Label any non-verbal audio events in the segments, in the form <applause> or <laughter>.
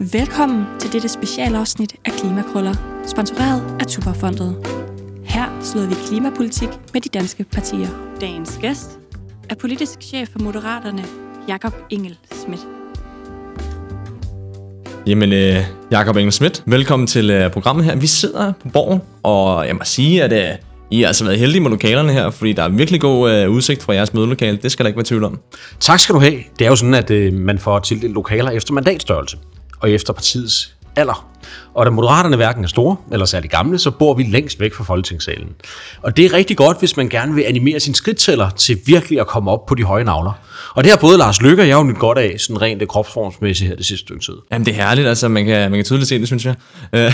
Velkommen til dette specialafsnit af Klimakrøller, sponsoreret af Tuberfondet. Her slår vi klimapolitik med de danske partier. Dagens gæst er politisk chef for Moderaterne, Jakob Engel Schmidt. Jamen, øh, Jakob Engel Schmidt, velkommen til øh, programmet her. Vi sidder på borgen, og jeg må sige, at øh, I har altså været heldige med lokalerne her, fordi der er virkelig god øh, udsigt fra jeres mødelokale. Det skal der ikke være tvivl om. Tak skal du have. Det er jo sådan, at øh, man får tildelt lokaler efter mandatstørrelse og efter partiets alder. Og da moderaterne hverken er store eller særlig gamle, så bor vi længst væk fra folketingssalen. Og det er rigtig godt, hvis man gerne vil animere sin skridttæller til virkelig at komme op på de høje navler. Og det har både Lars Lykke og jeg jo nyt godt af, sådan rent det kropsformsmæssigt her det sidste stykke tid. Jamen, det er herligt, altså man kan, man kan tydeligt se det, synes jeg. <laughs> Øh,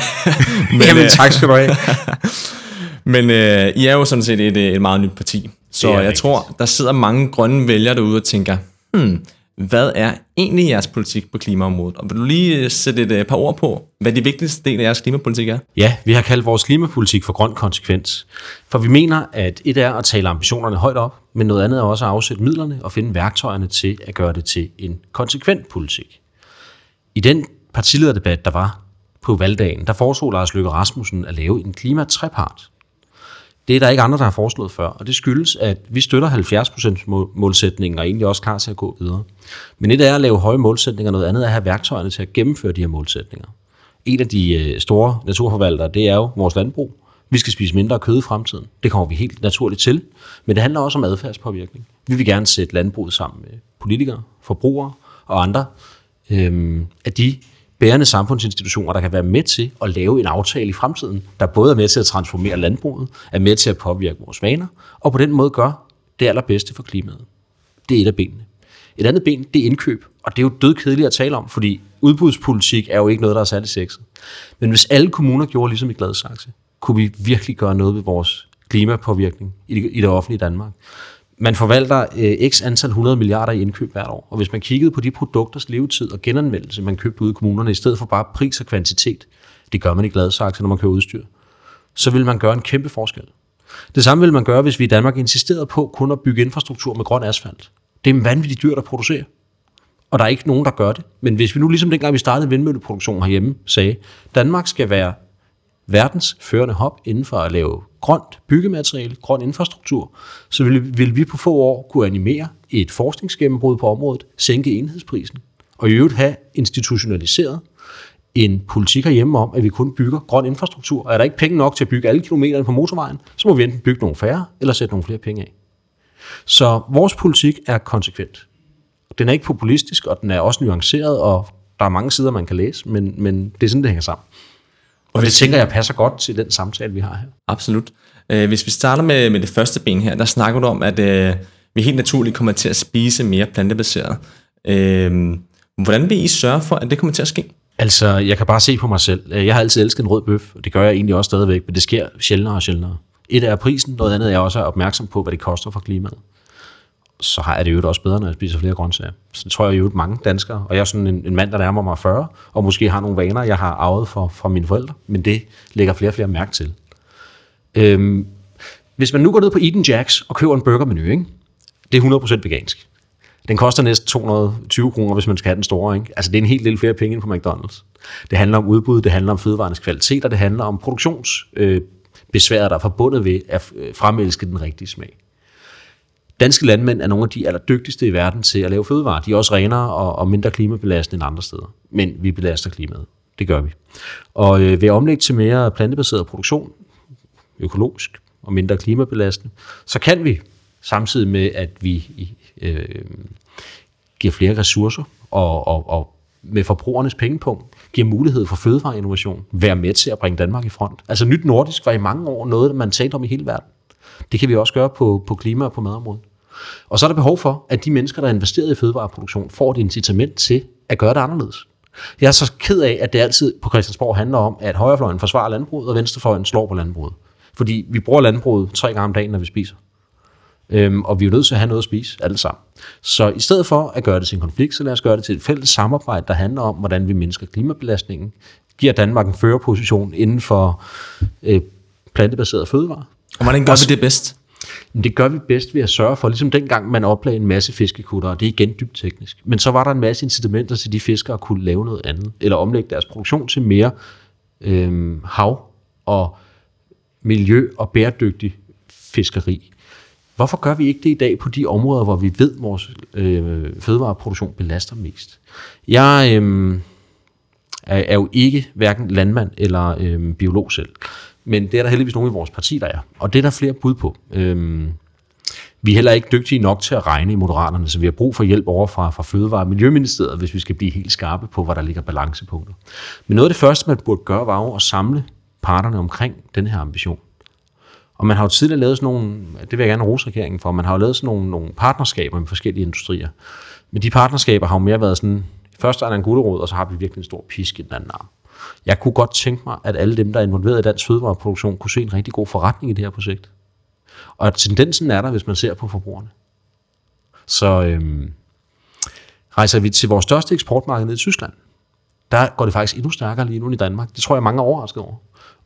Men, Jamen tak skal du have. <laughs> Men øh, I er jo sådan set et, et meget nyt parti. Så jeg rigtigt. tror, der sidder mange grønne vælgere derude og tænker, hmm, hvad er egentlig jeres politik på klimaområdet? Og vil du lige øh, sætte et øh, par ord på, hvad de vigtigste del af jeres klimapolitik er? Ja, vi har kaldt vores klimapolitik for grøn konsekvens. For vi mener, at et er at tale ambitionerne højt op, men noget andet er også at afsætte midlerne og finde værktøjerne til at gøre det til en konsekvent politik. I den partilederdebat, der var på valgdagen, der foreslog Lars Løkke Rasmussen at lave en klimatrepart. Det er der ikke andre, der har foreslået før, og det skyldes, at vi støtter 70%-målsætningen og egentlig også klar til at gå videre. Men et er at lave høje målsætninger, noget andet er at have værktøjerne til at gennemføre de her målsætninger. En af de øh, store naturforvaltere, det er jo vores landbrug. Vi skal spise mindre kød i fremtiden. Det kommer vi helt naturligt til. Men det handler også om adfærdspåvirkning. Vi vil gerne sætte landbruget sammen med politikere, forbrugere og andre øhm, at de bærende samfundsinstitutioner, der kan være med til at lave en aftale i fremtiden, der både er med til at transformere landbruget, er med til at påvirke vores vaner, og på den måde gør det allerbedste for klimaet. Det er et af benene. Et andet ben, det er indkøb, og det er jo dødkedeligt at tale om, fordi udbudspolitik er jo ikke noget, der er særlig sexet. Men hvis alle kommuner gjorde ligesom i Gladsaxe, kunne vi virkelig gøre noget ved vores klimapåvirkning i det, i det offentlige Danmark. Man forvalter øh, x antal 100 milliarder i indkøb hvert år, og hvis man kiggede på de produkters levetid og genanvendelse, man købte ude i kommunerne, i stedet for bare pris og kvantitet, det gør man i Gladsaxe, når man køber udstyr, så vil man gøre en kæmpe forskel. Det samme vil man gøre, hvis vi i Danmark insisterede på kun at bygge infrastruktur med grøn asfalt. Det er vanvittigt dyrt at producere. Og der er ikke nogen, der gør det. Men hvis vi nu ligesom dengang vi startede vindmølleproduktion herhjemme, sagde, Danmark skal være verdens førende hop inden for at lave grønt byggemateriale, grøn infrastruktur, så vil, vil vi på få år kunne animere et forskningsgennembrud på området, sænke enhedsprisen, og i øvrigt have institutionaliseret en politik herhjemme om, at vi kun bygger grøn infrastruktur. Og er der ikke penge nok til at bygge alle kilometerne på motorvejen, så må vi enten bygge nogle færre, eller sætte nogle flere penge af. Så vores politik er konsekvent. Den er ikke populistisk, og den er også nuanceret, og der er mange sider, man kan læse, men, men det er sådan, det hænger sammen. Og det tænker jeg passer godt til den samtale, vi har her. Absolut. Øh, Hvis vi starter med, med det første ben her, der snakker du om, at øh, vi helt naturligt kommer til at spise mere plantebaseret. Øh, hvordan vil I sørge for, at det kommer til at ske? Altså, jeg kan bare se på mig selv. Jeg har altid elsket en rød bøf, og det gør jeg egentlig også stadigvæk, men det sker sjældnere og sjældnere. Et er prisen, noget andet er også opmærksom på, hvad det koster for klimaet. Så har jeg det jo også bedre, når jeg spiser flere grøntsager. Så det tror jeg jo mange danskere, og jeg er sådan en, en mand, der nærmer mig 40, og måske har nogle vaner, jeg har arvet fra, fra mine forældre, men det lægger flere og flere mærke til. Øhm, hvis man nu går ned på Eden Jacks og køber en burgermenu, ikke? det er 100% vegansk. Den koster næsten 220 kroner, hvis man skal have den store. Ikke? Altså det er en helt del flere penge end på McDonald's. Det handler om udbud, det handler om fødevarenes kvalitet, og det handler om produktionsbesværet, øh, der er forbundet ved at fremælske fremelske den rigtige smag. Danske landmænd er nogle af de allerdygtigste i verden til at lave fødevarer. De er også renere og, og mindre klimabelastende end andre steder. Men vi belaster klimaet. Det gør vi. Og øh, ved at omlægge til mere plantebaseret produktion, økologisk og mindre klimabelastende, så kan vi samtidig med, at vi øh, giver flere ressourcer og, og, og med forbrugernes pengepunkt giver mulighed for fødevareinnovation, være med til at bringe Danmark i front. Altså nyt nordisk var i mange år noget, man talte om i hele verden. Det kan vi også gøre på, på klima og på madområdet. Og så er der behov for, at de mennesker, der er investeret i fødevareproduktion, får et incitament til at gøre det anderledes. Jeg er så ked af, at det altid på Christiansborg handler om, at højrefløjen forsvarer landbruget, og venstrefløjen slår på landbruget. Fordi vi bruger landbruget tre gange om dagen, når vi spiser. Øhm, og vi er jo nødt til at have noget at spise, alle sammen. Så i stedet for at gøre det til en konflikt, så lad os gøre det til et fælles samarbejde, der handler om, hvordan vi mindsker klimabelastningen, giver Danmark en førerposition inden for øh, plantebaseret fødevare. Og hvordan gør vi det bedst? Det gør vi bedst ved at sørge for, ligesom dengang man oplagde en masse fiskekutter, og det er igen dybt teknisk. Men så var der en masse incitamenter til de fiskere at kunne lave noget andet, eller omlægge deres produktion til mere øh, hav og miljø og bæredygtig fiskeri. Hvorfor gør vi ikke det i dag på de områder, hvor vi ved, at vores øh, fødevareproduktion belaster mest? Jeg øh, er, er jo ikke hverken landmand eller øh, biolog selv, men det er der heldigvis nogen i vores parti, der er. Og det er der flere bud på. Øhm, vi er heller ikke dygtige nok til at regne i moderaterne, så vi har brug for hjælp over fra, fra Fødevare- og Miljøministeriet, hvis vi skal blive helt skarpe på, hvor der ligger balancepunkter. Men noget af det første, man burde gøre, var jo at samle parterne omkring den her ambition. Og man har jo tidligere lavet sådan nogle, det vil jeg gerne rose regeringen for, man har jo lavet sådan nogle, nogle partnerskaber med forskellige industrier. Men de partnerskaber har jo mere været sådan, først er der en gulerod, og så har vi virkelig en stor pisk i den anden arm. Jeg kunne godt tænke mig, at alle dem, der er involveret i dansk fødevareproduktion, kunne se en rigtig god forretning i det her projekt. Og tendensen er der, hvis man ser på forbrugerne. Så øhm, rejser vi til vores største eksportmarked ned i Tyskland. Der går det faktisk endnu stærkere lige nu end i Danmark. Det tror jeg, mange er overrasket over.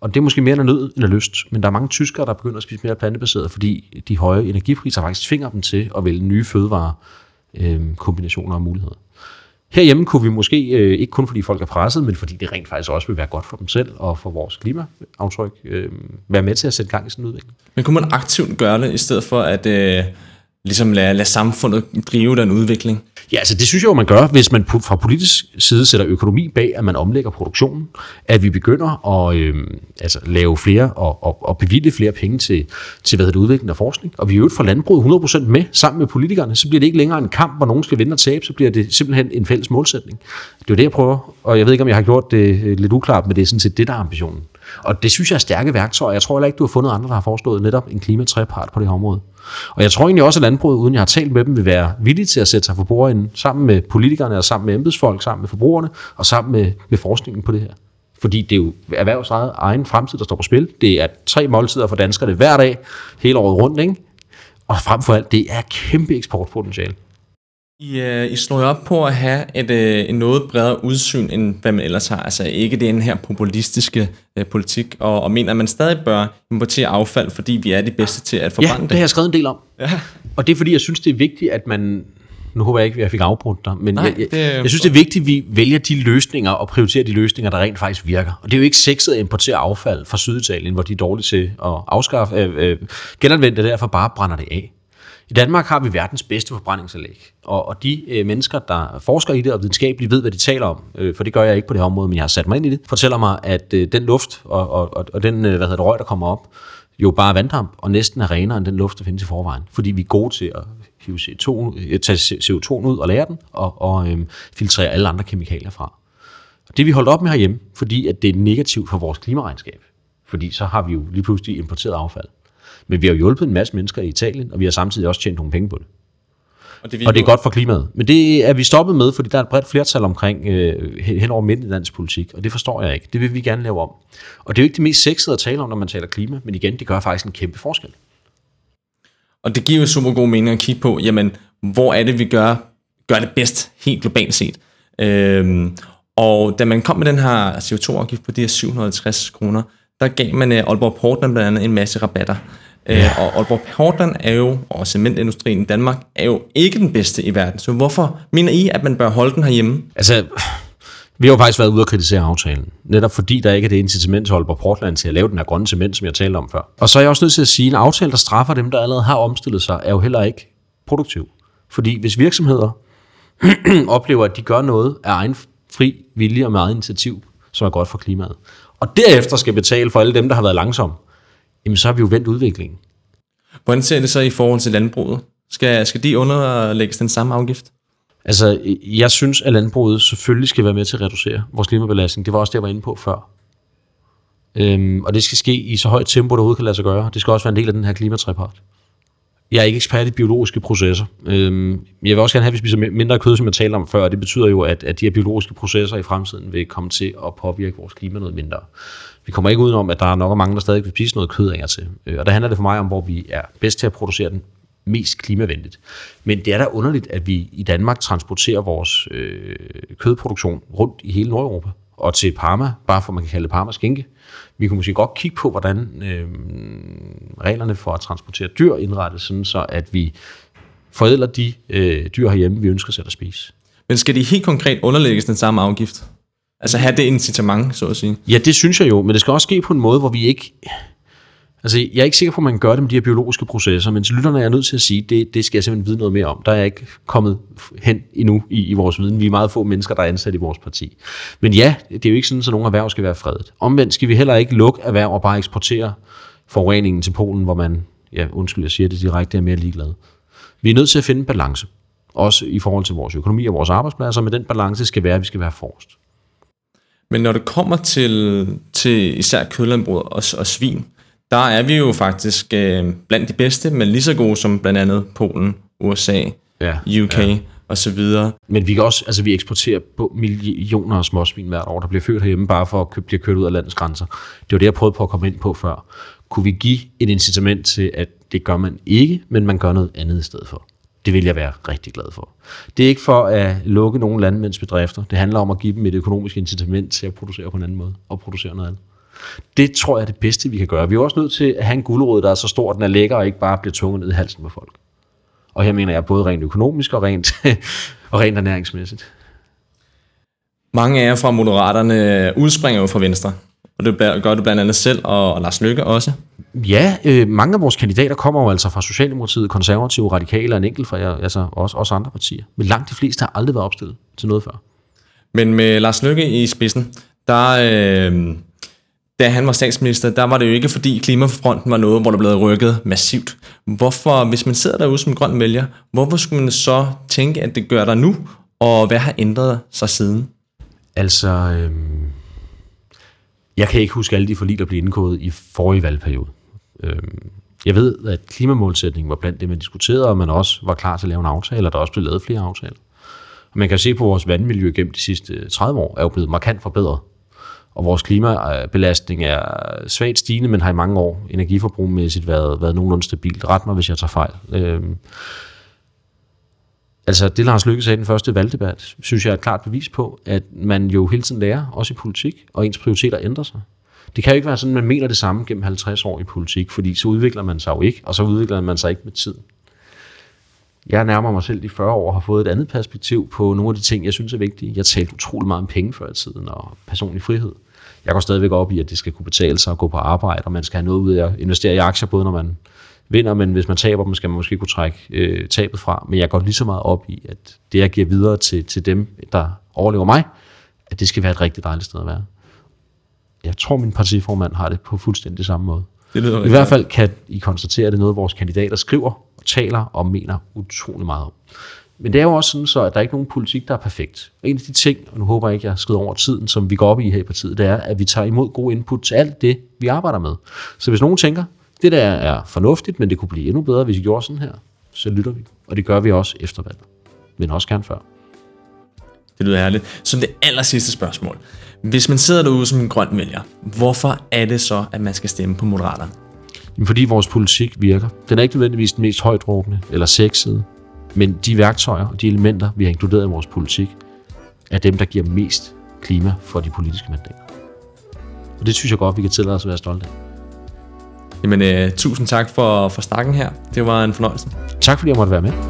Og det er måske mere end nød end lyst, men der er mange tyskere, der begynder at spise mere plantebaseret, fordi de høje energipriser faktisk tvinger dem til at vælge nye fødevare øh, kombinationer og muligheder. Herhjemme kunne vi måske, øh, ikke kun fordi folk er presset, men fordi det rent faktisk også vil være godt for dem selv og for vores klimaaftryk, øh, være med til at sætte gang i sådan en udvikling. Men kunne man aktivt gøre det, i stedet for at øh, ligesom lade, lade samfundet drive den udvikling? Ja, altså det synes jeg jo, man gør, hvis man fra politisk side sætter økonomi bag, at man omlægger produktionen, at vi begynder at øh, altså, lave flere og, og, og bevilge flere penge til, til hvad hedder det, udvikling og forskning. Og vi er jo for landbruget 100% med sammen med politikerne, så bliver det ikke længere en kamp, hvor nogen skal vinde og tabe, så bliver det simpelthen en fælles målsætning. Det er jo det, jeg prøver, og jeg ved ikke, om jeg har gjort det øh, lidt uklart, men det er sådan set det, der er ambitionen. Og det synes jeg er stærke værktøjer. Jeg tror heller ikke, du har fundet andre, der har foreslået netop en klimatrepart på det her område. Og jeg tror egentlig også, at landbruget, uden jeg har talt med dem, vil være villige til at sætte sig for bordenden sammen med politikerne og sammen med embedsfolk, sammen med forbrugerne og sammen med, med forskningen på det her. Fordi det er jo erhvervsejet egen fremtid, der står på spil. Det er tre måltider for danskerne hver dag, hele året rundt, ikke? Og frem for alt, det er kæmpe eksportpotentiale. I, uh, I slår op på at have et, uh, en noget bredere udsyn, end hvad man ellers har. Altså ikke den her populistiske uh, politik, og, og mener, at man stadig bør importere affald, fordi vi er de bedste til at forbrænde ja, det. det har jeg skrevet en del om. Ja. Og det er fordi, jeg synes, det er vigtigt, at man... Nu håber jeg ikke, at jeg fik afbrudt dig, men Nej, jeg, jeg, det, jeg synes, det er vigtigt, at vi vælger de løsninger og prioriterer de løsninger, der rent faktisk virker. Og det er jo ikke sexet at importere affald fra Syditalien, hvor de er dårlige til at afskaffe, øh, øh, genanvende det, derfor bare brænder det af. I Danmark har vi verdens bedste forbrændingsanlæg, og, og de øh, mennesker, der forsker i det og videnskabeligt ved, hvad de taler om, øh, for det gør jeg ikke på det her område, men jeg har sat mig ind i det, fortæller mig, at øh, den luft og, og, og den øh, hvad hedder det, røg, der kommer op, jo bare er vanddamp, og næsten er renere end den luft, der findes i forvejen. Fordi vi er gode til at hive CO2, øh, tage CO2 ud og lære den, og, og øh, filtrere alle andre kemikalier fra. Og det vi holdt op med herhjemme, fordi at det er negativt for vores klimaregnskab. Fordi så har vi jo lige pludselig importeret affald. Men vi har hjulpet en masse mennesker i Italien, og vi har samtidig også tjent nogle penge på det. Og det, og det er godt for klimaet. Men det er vi stoppet med, fordi der er et bredt flertal omkring øh, hen over midten i dansk politik, og det forstår jeg ikke. Det vil vi gerne lave om. Og det er jo ikke det mest sexede at tale om, når man taler klima, men igen, det gør faktisk en kæmpe forskel. Og det giver jo super god mening at kigge på, jamen, hvor er det, vi gør, gør det bedst, helt globalt set. Øhm, og da man kom med den her CO2-afgift på de her 750 kroner, der gav man uh, Aalborg Portland blandt andet en masse rabatter. Ja. Øh, og Aalborg Portland er jo, og cementindustrien i Danmark, er jo ikke den bedste i verden. Så hvorfor mener I, at man bør holde den herhjemme? Altså, vi har jo faktisk været ude og kritisere aftalen. Netop fordi der ikke er det incitament til Aalborg Portland til at lave den her grønne cement, som jeg talte om før. Og så er jeg også nødt til at sige, at en aftale, der straffer dem, der allerede har omstillet sig, er jo heller ikke produktiv. Fordi hvis virksomheder <clears throat> oplever, at de gør noget af egen fri vilje og med eget initiativ, som er godt for klimaet, og derefter skal betale for alle dem, der har været langsomme, jamen så har vi jo vendt udviklingen. Hvordan ser det så i forhold til landbruget? Skal, skal de underlægges den samme afgift? Altså, jeg synes, at landbruget selvfølgelig skal være med til at reducere vores klimabelastning. Det var også det, jeg var inde på før. Øhm, og det skal ske i så højt tempo, det overhovedet kan lade sig gøre. Det skal også være en del af den her klimatrepart. Jeg er ikke ekspert i biologiske processer. Øhm, jeg vil også gerne have, at vi spiser mindre kød, som jeg talte om før. Og det betyder jo, at, at de her biologiske processer i fremtiden vil komme til at påvirke vores klima noget mindre. Vi kommer ikke udenom, at der er nok mange, der stadig vil spise noget kød af til. Øh, og der handler det for mig om, hvor vi er bedst til at producere den mest klimavenligt. Men det er da underligt, at vi i Danmark transporterer vores øh, kødproduktion rundt i hele Nordeuropa og til Parma, bare for man kan kalde det Parma skinke. Vi kunne måske godt kigge på, hvordan øh, reglerne for at transportere dyr indrettes, sådan så at vi forædler de øh, dyr herhjemme, vi ønsker selv at spise. Men skal de helt konkret underlægges den samme afgift? Altså have det incitament, så at sige? Ja, det synes jeg jo, men det skal også ske på en måde, hvor vi ikke... Altså, jeg er ikke sikker på, at man gør det med de her biologiske processer, men til lytterne er jeg nødt til at sige, det, det skal jeg simpelthen vide noget mere om. Der er jeg ikke kommet hen endnu i, i vores viden. Vi er meget få mennesker, der er ansat i vores parti. Men ja, det er jo ikke sådan, at nogle erhverv skal være fredet. Omvendt skal vi heller ikke lukke erhverv og bare eksportere forureningen til Polen, hvor man, ja, undskyld, jeg siger det direkte, er mere ligeglad. Vi er nødt til at finde en balance, også i forhold til vores økonomi og vores arbejdspladser, men den balance skal være, at vi skal være forrest. Men når det kommer til, til især kødlandbrug og, og svin, der er vi jo faktisk øh, blandt de bedste, men lige så gode som blandt andet Polen, USA, ja, UK ja. og så videre. Men vi kan også, altså vi eksporterer på millioner af småsvin hvert år, der bliver født herhjemme bare for at blive kørt ud af landets grænser. Det var det, jeg prøvede på at komme ind på før. Kunne vi give et incitament til, at det gør man ikke, men man gør noget andet i stedet for? Det vil jeg være rigtig glad for. Det er ikke for at lukke nogle landmændsbedrifter. Det handler om at give dem et økonomisk incitament til at producere på en anden måde og producere noget andet. Det tror jeg er det bedste, vi kan gøre. Vi er også nødt til at have en guldråd, der er så stor, at den er lækker og ikke bare bliver tvunget ned i halsen på folk. Og her mener jeg både rent økonomisk og rent, <laughs> og rent ernæringsmæssigt. Mange af jer fra Moderaterne udspringer jo fra Venstre, og det gør du blandt andet selv, og Lars Løkke også. Ja, øh, mange af vores kandidater kommer jo altså fra Socialdemokratiet, Konservative, Radikale og en enkelt fra altså også, også andre partier. Men langt de fleste har aldrig været opstillet til noget før. Men med Lars Løkke i spidsen, der, øh, da han var statsminister, der var det jo ikke fordi klimafronten var noget, hvor der blev rykket massivt. Hvorfor, hvis man sidder derude som grøn vælger, hvorfor skulle man så tænke, at det gør der nu, og hvad har ændret sig siden? Altså, øhm, jeg kan ikke huske alle de forlig, der blev indgået i forrige valgperiode. Øhm, jeg ved, at klimamålsætningen var blandt det, man diskuterede, og man også var klar til at lave en aftale, og der også blev lavet flere aftaler. Og man kan se på vores vandmiljø gennem de sidste øh, 30 år, er jo blevet markant forbedret og vores klimabelastning er svagt stigende, men har i mange år energiforbrugmæssigt været, været nogenlunde stabilt. Ret mig, hvis jeg tager fejl. Øhm, altså det Lars Løkke sagde i den første valgdebat, synes jeg er et klart bevis på, at man jo hele tiden lærer, også i politik, og ens prioriteter ændrer sig. Det kan jo ikke være sådan, at man mener det samme gennem 50 år i politik, fordi så udvikler man sig jo ikke, og så udvikler man sig ikke med tiden. Jeg nærmer mig selv de 40 år og har fået et andet perspektiv på nogle af de ting, jeg synes er vigtige. Jeg talte utrolig meget om penge før i tiden og personlig frihed. Jeg går stadigvæk op i, at det skal kunne betale sig at gå på arbejde, og man skal have noget ud af at investere i aktier, både når man vinder, men hvis man taber dem, skal man måske kunne trække øh, tabet fra. Men jeg går lige så meget op i, at det, jeg giver videre til, til dem, der overlever mig, at det skal være et rigtig dejligt sted at være. Jeg tror, min partiformand har det på fuldstændig samme måde. Det lyder I hvert fald kan I konstatere, at det er noget, vores kandidater skriver og taler og mener utrolig meget om. Men det er jo også sådan, så, at der er ikke nogen politik, der er perfekt. Og en af de ting, og nu håber jeg ikke, jeg skrider over tiden, som vi går op i her i partiet, det er, at vi tager imod god input til alt det, vi arbejder med. Så hvis nogen tænker, det der er fornuftigt, men det kunne blive endnu bedre, hvis vi gjorde sådan her, så lytter vi. Og det gør vi også efter valget. Men også gerne før. Det lyder herligt. Som det aller sidste spørgsmål. Hvis man sidder derude som en grøn vælger, hvorfor er det så, at man skal stemme på Moderaterne? Fordi vores politik virker. Den er ikke nødvendigvis den mest højdråbende eller sexede, men de værktøjer og de elementer, vi har inkluderet i vores politik, er dem, der giver mest klima for de politiske mandater. Og det synes jeg godt, vi kan tillade os at være stolte af. Jamen, uh, tusind tak for, for snakken her. Det var en fornøjelse. Tak fordi jeg måtte være med.